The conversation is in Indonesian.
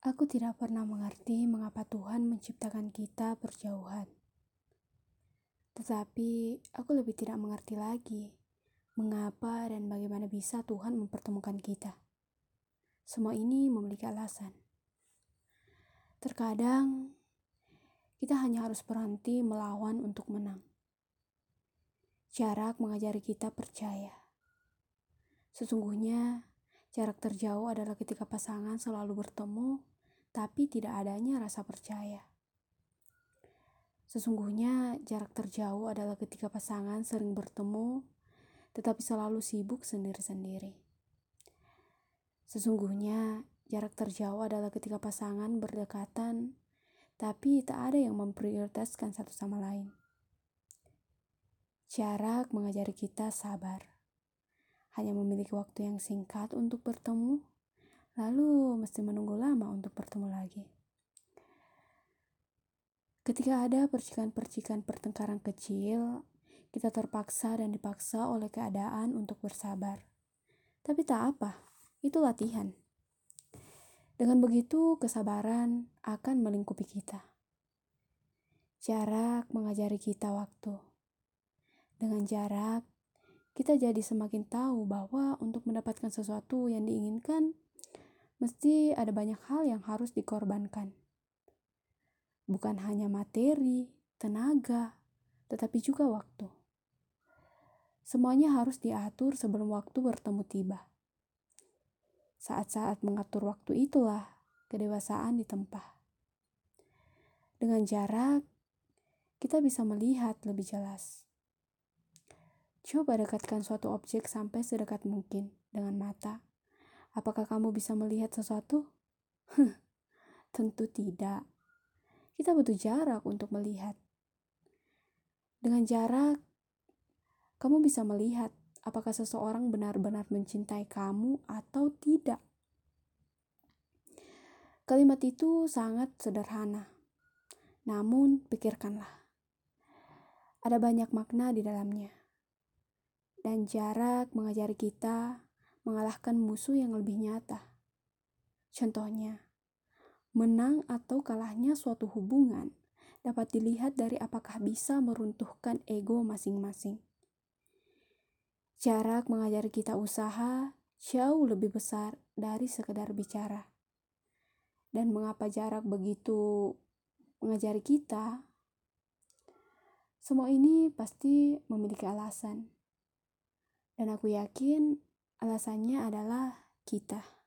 Aku tidak pernah mengerti mengapa Tuhan menciptakan kita berjauhan. Tetapi aku lebih tidak mengerti lagi mengapa dan bagaimana bisa Tuhan mempertemukan kita. Semua ini memiliki alasan. Terkadang kita hanya harus berhenti melawan untuk menang. Jarak mengajari kita percaya. Sesungguhnya, jarak terjauh adalah ketika pasangan selalu bertemu tapi tidak adanya rasa percaya. Sesungguhnya, jarak terjauh adalah ketika pasangan sering bertemu, tetapi selalu sibuk sendiri-sendiri. Sesungguhnya, jarak terjauh adalah ketika pasangan berdekatan, tapi tak ada yang memprioritaskan satu sama lain. Jarak mengajari kita sabar, hanya memiliki waktu yang singkat untuk bertemu lalu mesti menunggu lama untuk bertemu lagi. Ketika ada percikan-percikan pertengkaran kecil, kita terpaksa dan dipaksa oleh keadaan untuk bersabar. Tapi tak apa, itu latihan. Dengan begitu, kesabaran akan melingkupi kita. Jarak mengajari kita waktu. Dengan jarak, kita jadi semakin tahu bahwa untuk mendapatkan sesuatu yang diinginkan, mesti ada banyak hal yang harus dikorbankan. Bukan hanya materi, tenaga, tetapi juga waktu. Semuanya harus diatur sebelum waktu bertemu tiba. Saat-saat mengatur waktu itulah kedewasaan ditempah. Dengan jarak, kita bisa melihat lebih jelas. Coba dekatkan suatu objek sampai sedekat mungkin dengan mata Apakah kamu bisa melihat sesuatu? Tentu tidak. Kita butuh jarak untuk melihat. Dengan jarak, kamu bisa melihat apakah seseorang benar-benar mencintai kamu atau tidak. Kalimat itu sangat sederhana, namun pikirkanlah. Ada banyak makna di dalamnya, dan jarak mengajari kita mengalahkan musuh yang lebih nyata. Contohnya, menang atau kalahnya suatu hubungan dapat dilihat dari apakah bisa meruntuhkan ego masing-masing. Jarak mengajari kita usaha jauh lebih besar dari sekedar bicara. Dan mengapa jarak begitu mengajari kita? Semua ini pasti memiliki alasan. Dan aku yakin Alasannya adalah kita.